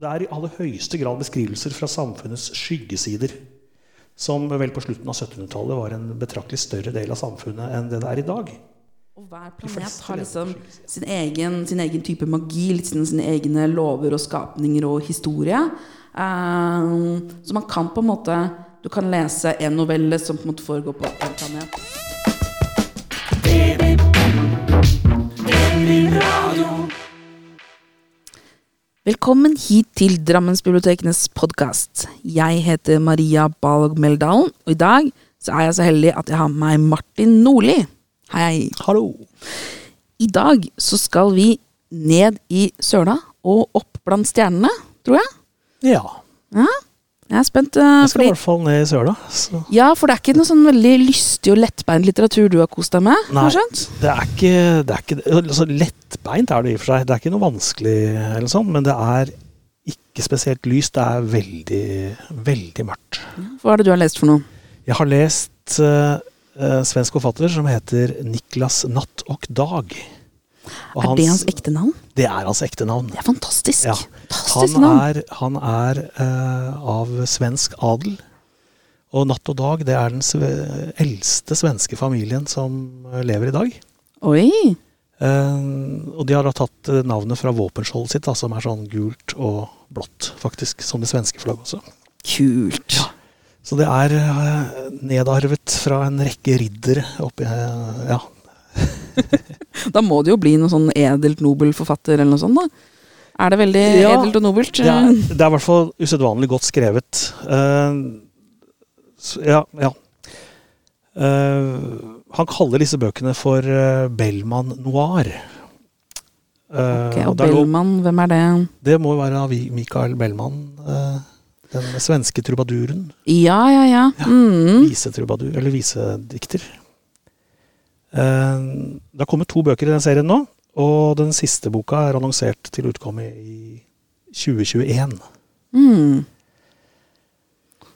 Det er i aller høyeste grad beskrivelser fra samfunnets skyggesider, som vel på slutten av 1700-tallet var en betraktelig større del av samfunnet enn det det er i dag. Og hver planet har liksom sin egen, sin egen type magi, litt sine, sine egne lover og skapninger og historie. Eh, så man kan på en måte Du kan lese en novelle som på en måte foregår på en planet. Velkommen hit til Drammensbibliotekenes podkast. Jeg heter Maria Balg Meldalen, og i dag så er jeg så heldig at jeg har med meg Martin Nordli. Hei. Hallo! I dag så skal vi ned i søla og opp blant stjernene, tror jeg. Ja. Ja, jeg er spent. Uh, Jeg skal fordi, i hvert fall ned i søla. Så ja, for det er ikke noe sånn veldig lystig og lettbeint litteratur du har kost deg med? Nei. det er ikke, det er ikke altså, Lettbeint er det i og for seg. Det er ikke noe vanskelig, eller sånn, men det er ikke spesielt lyst. Det er veldig, veldig mørkt. Hva er det du har lest for noe? Jeg har lest uh, svensk forfatter som heter Niklas Natt og Dag. Er det hans ekte navn? Det er hans ekte navn. Det er fantastisk. Ja. Fantastisk Han er, han er uh, av svensk adel. Og Natt og Dag det er den sve eldste svenske familien som eh, lever i dag. Oi. Uh, og de har da tatt navnet fra våpenskjoldet sitt, da, som er sånn gult og blått, faktisk. Som det svenske flagget også. Kult. Så det er uh, nedarvet fra en rekke riddere oppi uh, Ja. Da må det jo bli noe sånn edelt nobel forfatter eller noe sånt, da. Er det veldig Ja, edelt og nobelt? Det er, det er i hvert fall usedvanlig godt skrevet. Uh, ja, ja. Uh, han kaller disse bøkene for uh, Bellman noir. Uh, okay, og lov- Bellman, hvem er det? det må være av Mikael Bellman. eh, den svenske trubaduren. Ja, ja, ja. Mm. Visetrubadur, eller visedikter. Eh, det har kommet to bøker i den serien nå, og den siste boka er annonsert til utkomme i 2021. Mm.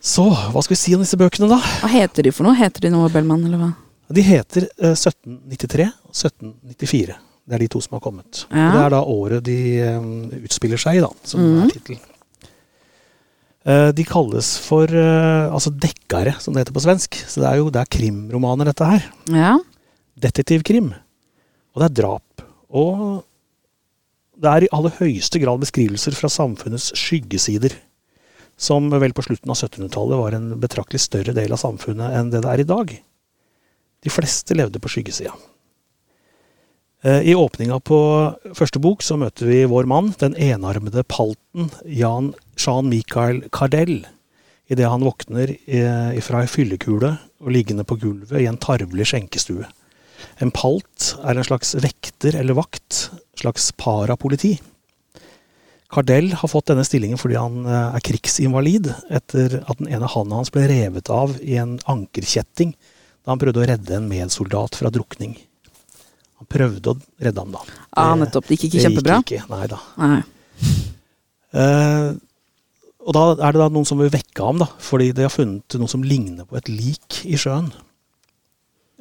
Så hva skal vi si om disse bøkene, da? Hva heter de for noe? Heter de noe Bellman, eller hva? De heter eh, 1793 og 1794. Det er de to som har kommet. Ja. Det er da året de eh, utspiller seg i, da, som mm. er tittelen. Eh, de kalles for eh, altså dekkare, som det heter på svensk. Så det er jo det er krimromaner, dette her. Ja. Detektivkrim. Og det er drap. Og det er i aller høyeste grad beskrivelser fra samfunnets skyggesider. Som vel på slutten av 1700-tallet var en betraktelig større del av samfunnet enn det det er i dag. De fleste levde på skyggesida. Eh, I åpninga på første bok så møter vi vår mann, den enarmede palten Jan Jean Michael Cardell, idet han våkner eh, fra ei fyllekule og liggende på gulvet i en tarvelig skjenkestue. En palt er en slags vekter eller vakt, slags parapoliti. Kardell har fått denne stillingen fordi han eh, er krigsinvalid etter at den ene handa hans ble revet av i en ankerkjetting da han prøvde å redde en medsoldat fra drukning. Han prøvde å redde ham, da. ah, nettopp. Det gikk ikke kjempebra? det? Gikk ikke, nei da. Nei. Uh, og da er det da noen som vil vekke ham, da, fordi de har funnet noe som ligner på et lik i sjøen.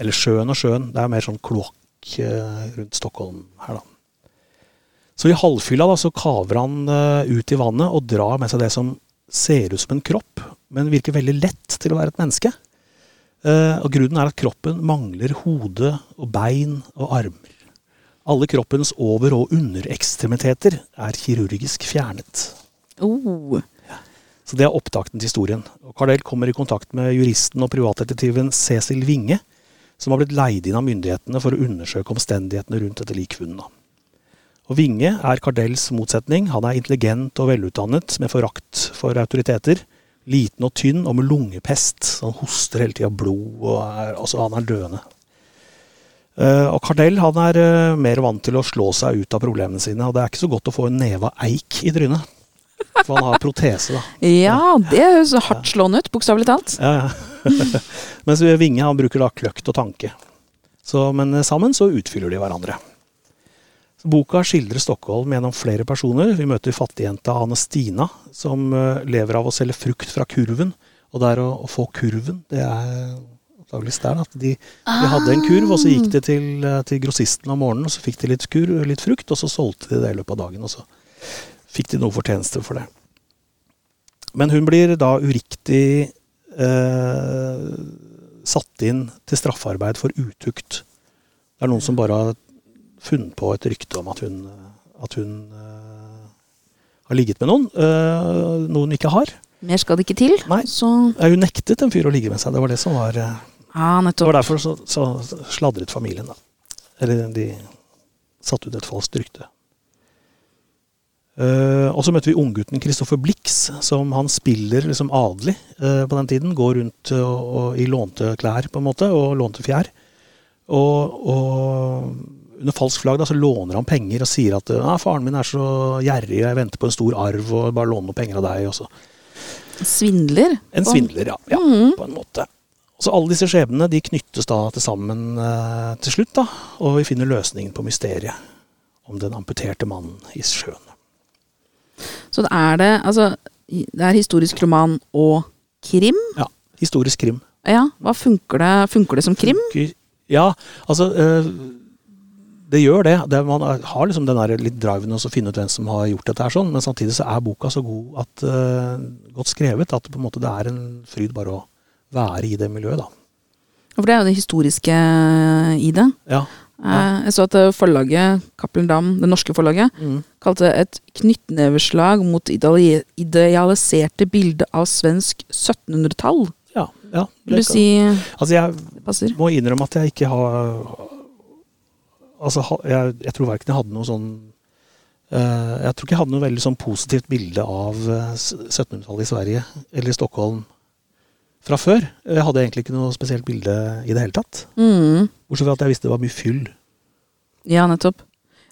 Eller sjøen og sjøen, det er mer sånn kloakk eh, rundt Stockholm her, da. Så i halvfylla da, så kaver han eh, ut i vannet og drar med seg det som ser ut som en kropp, men virker veldig lett til å være et menneske. Eh, og grunnen er at kroppen mangler hode og bein og armer. Alle kroppens over- og underekstremiteter er kirurgisk fjernet. Oh. Så det er opptakten til historien. Og Cardell kommer i kontakt med juristen og privatdetektiven Cecil Winge, som har blitt leid inn av myndighetene for å undersøke omstendighetene rundt dette likfunnet. Og Vinge er Cardells motsetning. Han er intelligent og velutdannet, med forakt for autoriteter. Liten og tynn og med lungepest. Han hoster hele tida blod, og er, altså han er døende. Eh, og Cardell han er eh, mer vant til å slå seg ut av problemene sine, og det er ikke så godt å få en neve av eik i trynet. For han har protese, da. Ja, det høres hardt slående ut, bokstavelig talt. Ja, ja. Mens Vinge han bruker da kløkt og tanke. Så, men eh, sammen så utfyller de hverandre. Så boka skildrer Stockholm gjennom flere personer. Vi møter fattigjenta Anne Stina, som eh, lever av å selge frukt fra kurven. Og det er å, å få kurven, det er de, de hadde en kurv, og så gikk de til, eh, til grossisten om morgenen, og så fikk de litt, kur, litt frukt, og så solgte de det i løpet av dagen. Og så fikk de noe fortjeneste for det. Men hun blir da uriktig eh, satt inn til straffarbeid for utukt. Det er noen som bare har funnet på et rykte om at hun, at hun eh, har ligget med noen. Eh, noe hun ikke har. Mer skal det ikke til. Nei. Så ja, Hun nektet en fyr å ligge med seg. Det var det som var eh, Ja, Det var derfor så, så sladret familien, da. Eller de satte ut et falskt rykte. Eh, og så møtte vi unggutten Kristoffer Blix, som han spiller liksom adelig uh, på den tiden. Går rundt eh, og, og, i lånte klær, på en måte, og lånte fjær. Og, og under falsk flagg da, så låner han penger og sier at ah, 'faren min er så gjerrig, jeg venter på en stor arv, og bare låner noen penger av deg'. Også. Svindler. En svindler, ja. ja Mhm. På en måte. Så alle disse skjebnene de knyttes da til sammen uh, til slutt, da. Og vi finner løsningen på mysteriet om den amputerte mannen i sjøen. Så det er det Altså, det er historisk roman og krim. Ja. Historisk krim. Ja, hva funker det, funker det som krim? Funker- Ja, altså øh, Det gjør det. det man har liksom den der litt driven så finne ut hvem som har gjort dette her sånn, men samtidig så er boka så god at eh, godt skrevet at på en måte det er en fryd bare å være i det miljøet, da. For det er jo det historiske i det. Ja. Eh, Jeg så at eh, forlaget, Cappelen Dam, det norske forlaget, Mm. kalte det et knyttneveslag mot ideali- idealiserte bilder av svensk 1700-tall. ja, ja Vil du si Altså, jeg må innrømme at jeg ikke har Altså, jeg, jeg tror verken jeg hadde noe sånn eh, Jeg tror ikke jeg hadde noe veldig sånn positivt bilde av eh, 1700-tallet i Sverige eller i Stockholm fra før. Jeg hadde egentlig ikke noe spesielt bilde i det hele tatt. Mm. Bortsett fra at jeg visste det var mye fyll. Ja, nettopp.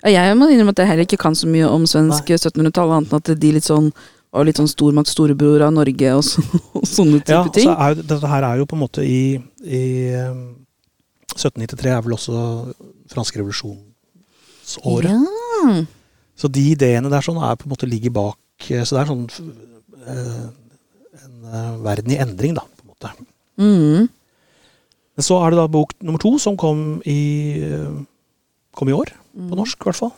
Ja, Jeg må innrømme at jeg heller ikke kan så mye om svensk 1700-tall, annet enn at de litt sånn var litt sånn stormakt storebror av Norge og, så, og sånne type Ja, ting. er dette her er jo på en måte i, i eh, 1793 er vel også fransk revolusjonsåret. Ja. Så de ideene der sånn er på en måte ligger bak eh, Så det er sånn eh, en eh, verden i endring, da, måte. Mm. Men så er det da bok nummer to, som kom i, eh, kom i år. På norsk, i hvert fall.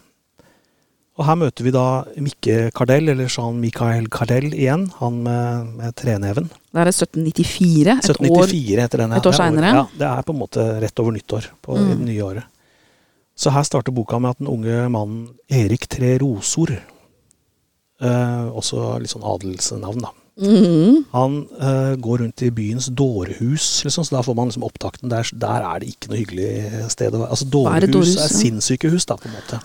Og her møter vi da Mikke Kardell, eller Jean-Michael Kardell igjen. Han med, med treneven. Det er 1794, et år 1794 heter denne. et år er senere. Ja, det er på en måte rett over nyttår på i Mm. det nye året. Så her starter boka med at den unge mannen Erik Tre Rosor, eh, også litt sånn adelsnavn, da. Mhm. Han uh, går rundt i byens dårhus, liksom, så da får man liksom opptakten. Der, der er det ikke noe hyggelig sted å være. Altså dårehus er dårhus er sinnssykehus, da, på en måte.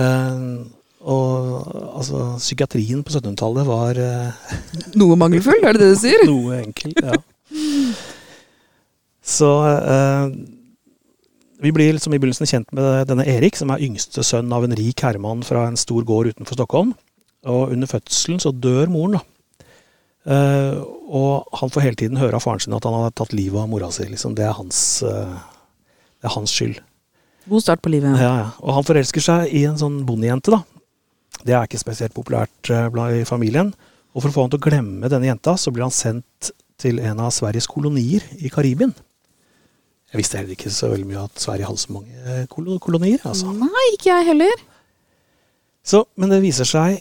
Eh, og altså, psykiatrien på 1700-tallet var uh, Noe mangelfull, er det det du sier? noe enkel, ja. Så uh, vi blir liksom i begynnelsen kjent med denne Erik, som er yngste sønn av en rik herremann fra en stor gård utenfor Stockholm. Og under fødselen så dør moren, da. Uh, og han får hele tiden høre av faren sin at han har tatt livet av mora si. Liksom. Det, er hans, uh, det er hans skyld. God start på livet. Ja, ja. Og han forelsker seg i en sånn bondejente, da. Det er ikke spesielt populært uh, i familien. Og for å få han til å glemme denne jenta, så blir han sendt til en av Sveriges kolonier i Karibien. Jeg visste heller ikke så veldig mye at Sverige hadde så mange kolonier. altså. Nei, ikke jeg heller. Så, men det viser seg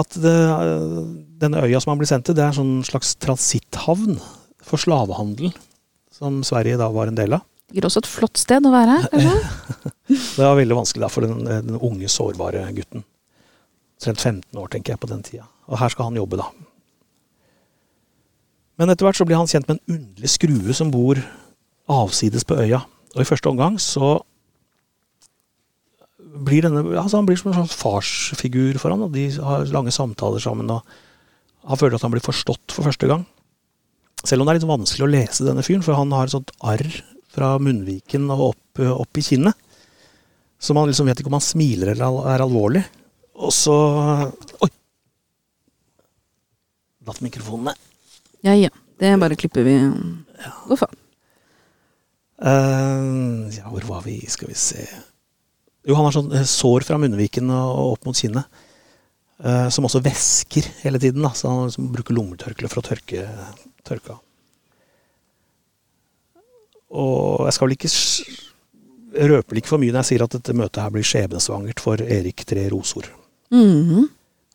at det, eh, denne øya som han blir sendt til, det er en sånn slags transitthavn for slavehandel, som Sverige da var en del av. Sikkert også et flott sted å være. Eller? Det var veldig vanskelig da for den, den unge, sårbare gutten. Omtrent 15 år, tenker jeg, på den tida. Og her skal han jobbe, da. Men etter hvert så blir han kjent med en underlig skrue som bor avsides på øya. Og i første omgang så blir denne altså Han blir som en slags farsfigur for han, og de har lange samtaler sammen. og Han føler at han blir forstått for første gang. Selv om det er litt vanskelig å lese denne fyren, for han har et sånt arr fra munnviken og opp, opp i kinnet. Så man liksom vet ikke om han smiler eller er alvorlig. Og så Oi! Datt mikrofonene. Ja, ja. Det bare klipper vi. Hvor faen. Uh, ja, hvor var vi? Skal vi se Jo, han har sånn eh, sår fra munnviken og, opp mot kinnet. eh, som også væsker hele tiden. Da. Så han liksom bruker lommetørkle for å tørke, tørke av. Og jeg skal vel ikke røpe røper ikke for mye når jeg sier at dette møtet her blir skjebnesvangert for Erik Tre Rosor. Mm -hmm.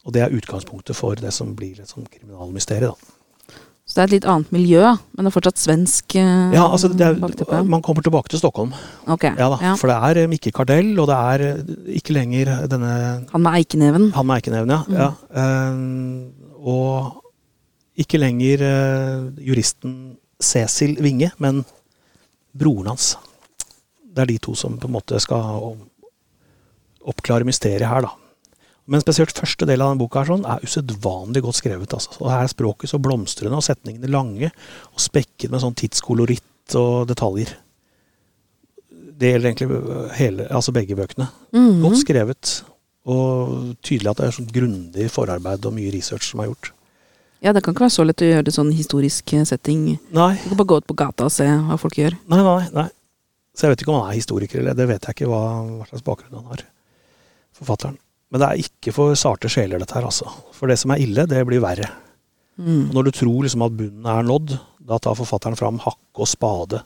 Og det er utgangspunktet for det som blir et sånn kriminalmysterium. da. Så det er et litt annet miljø, men det er fortsatt svensk eh, Ja, altså det er, bakteppe? Man kommer tilbake til Stockholm, Ok. ja da. ja. For det er eh, Mikke Kardell, og det er eh, ikke lenger denne Han med eikeneven. Han med eikeneven, ja. Mm. ja. Eh, og ikke lenger eh, juristen Cecil Winge, men broren hans. Det er de to som på en måte skal oppklare mysteriet her, da. Men spesielt første del av denne boka sånn, er usedvanlig godt skrevet. Altså. Og her er språket så blomstrende, og setningene lange, og spekket med sånn tidskoloritt og detaljer. Det gjelder egentlig hele, altså begge bøkene. Mhm. Godt skrevet, og tydelig at det er sånn grundig forarbeid og mye research som er gjort. Ja, det kan ikke være så lett å gjøre det sånn historisk eh, setting. Nei, Du kan bare gå ut på gata og se hva folk gjør. nei, nei. nei. Så jeg vet ikke om han er historiker, eller det vet jeg ikke hva, hva slags bakgrunn han har. Forfatteren. Men det er ikke for sarte sjeler, dette her, altså. For det som er ille, det blir verre. Mm. Når du tror liksom at bunnen er nådd, da tar forfatteren fram hakke og spade,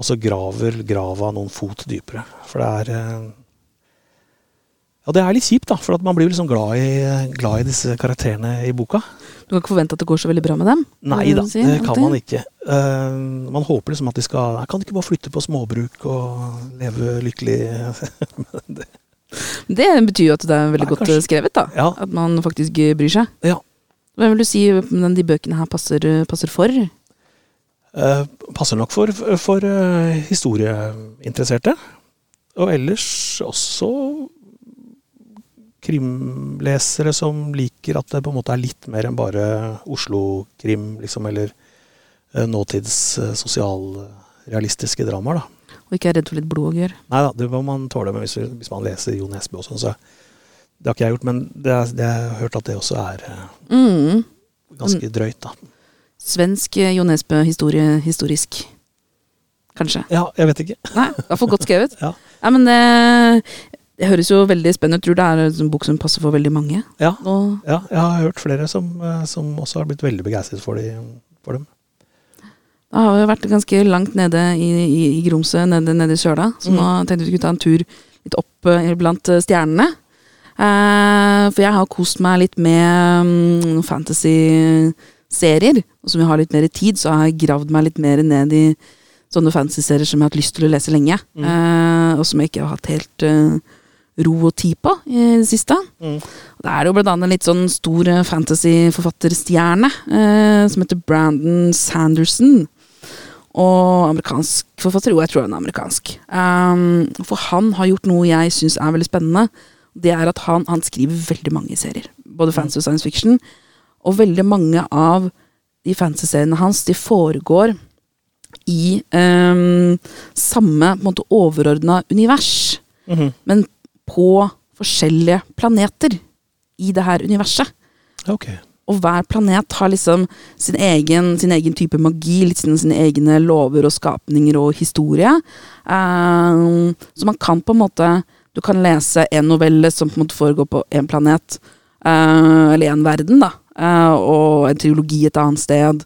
og så graver grava noen fot dypere. For det er eh, Ja, det er litt kjipt, da, for at man blir liksom glad i, glad i disse karakterene i boka. Du kan ikke forvente at det går så veldig bra med dem? Nei da, si, det kan alltid? man ikke. Uh, man håper liksom at de skal Kan de ikke bare flytte på småbruk og leve lykkelig? Det betyr jo at det er veldig Nei, godt kanskje- skrevet, da. Ja. At man faktisk bryr seg. Ja. Hvem vil du si de bøkene her passer, passer for? Eh, passer nok for, for eh, historieinteresserte. Og ellers også krimlesere som liker at det på en måte er litt mer enn bare Oslo-krim, liksom, eller eh, nåtids eh, sosialrealistiske dramaer, da. Og ikke er redd for litt blod gjøre. Nei da, det må man tåle med hvis, hvis man leser Jo Nesbø og sånn, så det har ikke jeg gjort, men det, det, jeg har hørt at det også er eh, Mm. ganske drøyt, da. Svensk eh, Jo Nesbø historie, historisk. Kanskje. Ja, jeg vet ikke. Nei, i hvert fall godt skrevet. Ja. Nei, men det, det høres jo veldig spennende ut. Tror det er en bok som passer for veldig mange. Ja, ja jeg har hørt flere som, eh, som også har blitt veldig begeistret for, de, for dem. Da har vi vært ganske langt nede i, i, i Gromsø, nede, nede i søla. Så Mm. nå tenkte vi skulle ta en tur litt opp eh, blant eh, stjernene. Eh, for jeg har kost meg litt med um, fantasy-serier. Og som jeg har litt mer tid, så har jeg gravd meg litt mer ned i sånne fantasy-serier som jeg har hatt lyst til å lese lenge. Mm. Eh, og som jeg ikke har hatt helt uh, ro og tid på i det siste. Mm. Det er jo blant annet en litt sånn stor fantasy-forfatterstjerne eh, som heter Brandon Sanderson. Og amerikansk forfatter. Jo, jeg tror han er amerikansk. Um, for han har gjort noe jeg syns er veldig spennende. Det er at han, han skriver veldig mange serier. Både fantasy og science fiction. Og veldig mange av de fantasy-seriene hans de foregår i um, samme på en måte overordna univers Mhm. men på forskjellige planeter i det her universet. Ok. Og hver planet har liksom sin egen, sin egen type magi, litt sine, sine egne lover og skapninger og historie. Eh, så man kan på en måte Du kan lese en novelle som på en måte foregår på én planet, uh, eller én verden, da. Uh, og en triologi et annet sted.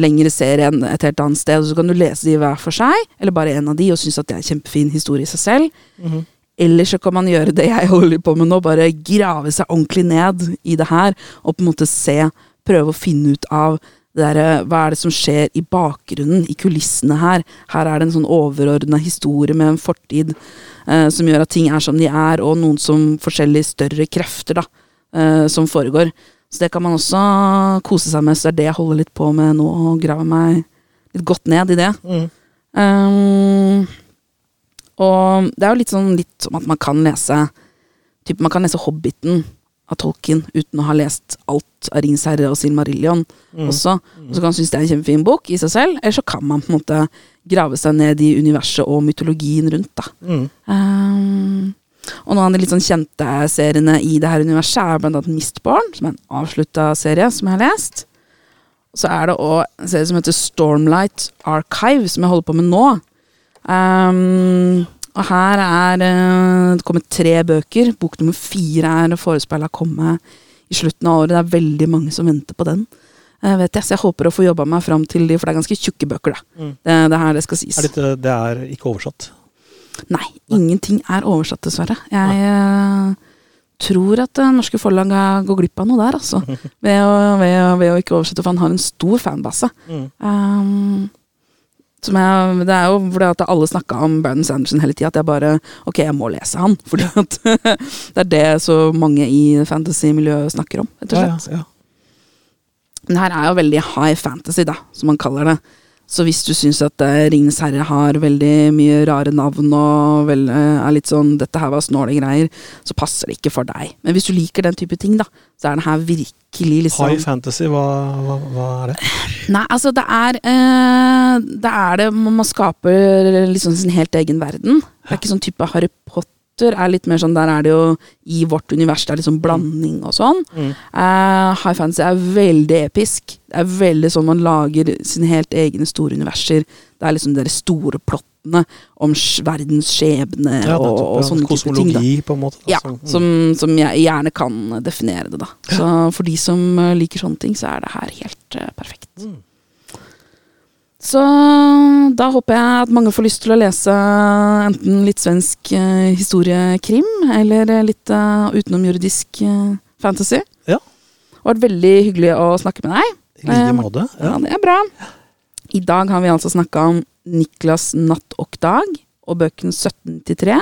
Lengre serie et helt annet sted. Så kan du lese de hver for seg, eller bare en av de, og synes at det er en kjempefin historie i seg selv. Mhm. Eller så kan man gjøre det jeg holder på med nå, bare grave seg ordentlig ned i det her, og på en måte se, prøve å finne ut av der, hva er det som skjer i bakgrunnen, i kulissene her. Her er det en sånn overordna historie med en fortid eh, som gjør at ting er som de er, og noen som forskjellige større krefter da, eh, som foregår. Så det kan man også kose seg med, så det er det jeg holder litt på med nå, og graver meg litt godt ned i det. Mm. Um, og det er jo litt sånn litt som at man kan lese typ, Man kan lese Hobbiten av Tolkien uten å ha lest alt av Rings herre og Silmarillion mm. også. Og så kan man synes det er en kjempefin bok i seg selv, eller så kan man på en måte grave seg ned i universet og mytologien rundt. da. Mm. Um, og noen av de litt sånn kjente seriene i det her universet er blant annet Mistborn, som er en avslutta serie som jeg har lest. Så er det òg en serie som heter Stormlight Archive, som jeg holder på med nå. Um, og her er eh, det kommet tre bøker. Bok nummer fire er forespeila å komme i slutten av året. Det er veldig mange som venter på den. eh, vet jeg, Så jeg håper å få jobba meg fram til de, for det er ganske tjukke bøker, da. Mm. Det, det her det skal sies. Er det, det er ikke oversatt? Nei, ingenting er oversatt, dessverre. Jeg eh, tror at eh, norske forlag går glipp av noe der, altså. Ved å, ved, å, ved å ikke oversette, for han har en stor fanbase. Mm. Um, jeg, det er jo fordi at alle snakka om Brandon Sanderson hele tida, at jeg bare Ok, jeg må lese han. Fordi at det er det så mange i fantasy-miljøet snakker om, rett og Ja, slett. ja, ja. Men her er jo veldig high fantasy, da, som man kaller det. Så hvis du syns at uh, Ringenes herre har veldig mye rare navn og vel, eh, er litt sånn 'dette her var snåle greier', så passer det ikke for deg. Men hvis du liker den type ting, da, så er den her virkelig liksom High fantasy, hva, hva, hva er det? Nei, altså det er eh, Det er det man man skaper liksom sin helt egen verden. Det er ikke sånn type Harry Potter er litt mer sånn Der er det jo i vårt univers, det er liksom blanding og sånn. Mm. Uh, High fantasy er veldig episk. Det er veldig sånn man lager sine helt egne store universer. Det er liksom de store plottene om verdens skjebne Ja, og, og sånne type ting. Da. Kosmologi, på en måte. da, Ja, som- mm. som, som jeg gjerne kan definere det, da. Så for de som eh, liker sånne ting, så er det her helt uh, perfekt. Mm. Så da håper jeg at mange får lyst til å lese enten litt svensk eh, historiekrim, eller eh, litt uh, utenomjordisk eh, fantasy. Ja. Det har vært veldig hyggelig å snakke med deg. I like Eh, måte. Ja, Ja. det er bra. I dag har vi altså snakka om Niklas Natt og Dag og bøkene 1793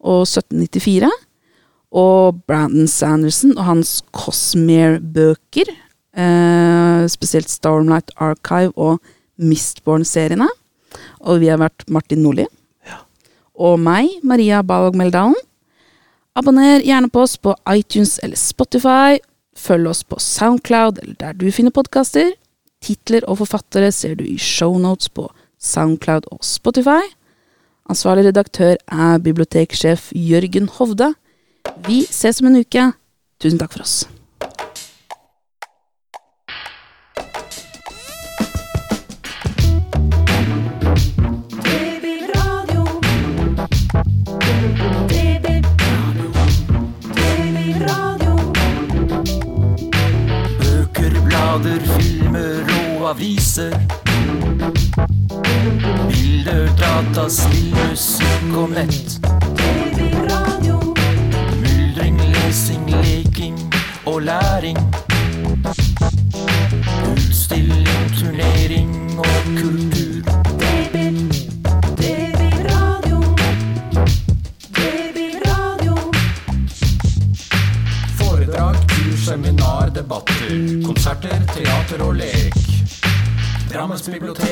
og 1794. Og Brandon Sanderson og hans Cosmere-bøker. Eh, spesielt Stormlight Archive og Mistborn-seriene. Og vi har vært Martin Nordli. Og meg, Maria Balog Meldalen. Abonner gjerne på oss på iTunes eller Spotify. Følg oss på Soundcloud eller der du finner podkaster. Titler og forfattere ser du i shownotes på Soundcloud og Spotify. Ansvarlig redaktør er biblioteksjef Jørgen Hovde. Vi ses om en uke. Tusen takk for oss. Og Commons Bibliothek.